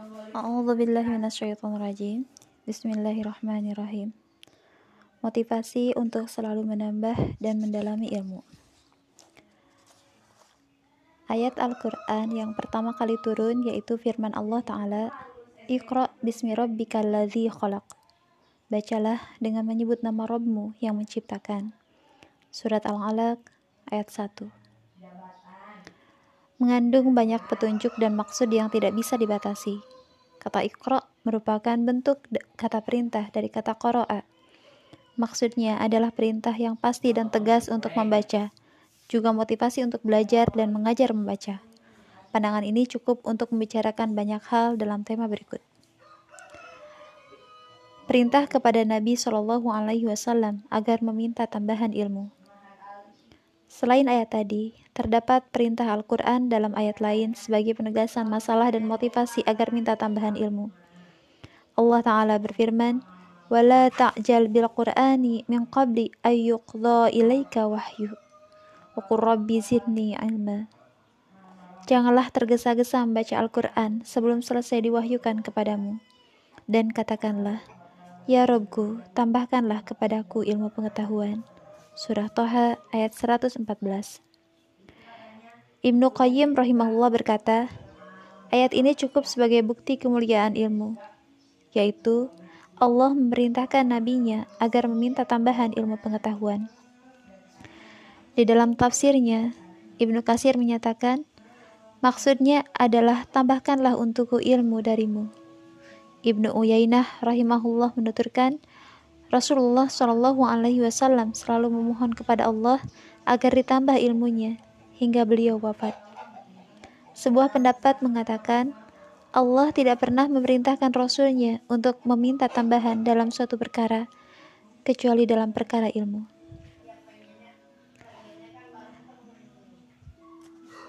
A'udzu billahi minasyaitonir rajim. Bismillahirrahmanirrahim. Motivasi untuk selalu menambah dan mendalami ilmu. Ayat Al-Qur'an yang pertama kali turun yaitu firman Allah taala, "Iqra bismi rabbikal ladzi khalaq." Bacalah dengan menyebut nama Rabbmu yang menciptakan. Surat Al-Alaq ayat 1. Mengandung banyak petunjuk dan maksud yang tidak bisa dibatasi. Kata ikro merupakan bentuk kata perintah dari kata qara'a. Maksudnya adalah perintah yang pasti dan tegas untuk membaca, juga motivasi untuk belajar dan mengajar membaca. Pandangan ini cukup untuk membicarakan banyak hal dalam tema berikut. Perintah kepada Nabi Shallallahu Alaihi Wasallam agar meminta tambahan ilmu. Selain ayat tadi, terdapat perintah Al-Quran dalam ayat lain sebagai penegasan masalah dan motivasi agar minta tambahan ilmu. Allah Ta'ala berfirman, وَلَا تَعْجَلْ بِالْقُرْآنِ مِنْ قَبْلِ أَنْ يُقْضَى إِلَيْكَ وَحْيُهُ وَقُلْ رَبِّ زِدْنِي عِلْمًا Janganlah tergesa-gesa membaca Al-Quran sebelum selesai diwahyukan kepadamu. Dan katakanlah, Ya Robku, tambahkanlah kepadaku ilmu pengetahuan. Surah Toha ayat 114 Ibnu Qayyim rahimahullah berkata, ayat ini cukup sebagai bukti kemuliaan ilmu, yaitu Allah memerintahkan nabinya agar meminta tambahan ilmu pengetahuan. Di dalam tafsirnya, Ibnu Kasir menyatakan, maksudnya adalah tambahkanlah untukku ilmu darimu. Ibnu Uyainah rahimahullah menuturkan, Rasulullah Shallallahu Alaihi Wasallam selalu memohon kepada Allah agar ditambah ilmunya hingga beliau wafat. Sebuah pendapat mengatakan Allah tidak pernah memerintahkan Rasulnya untuk meminta tambahan dalam suatu perkara kecuali dalam perkara ilmu.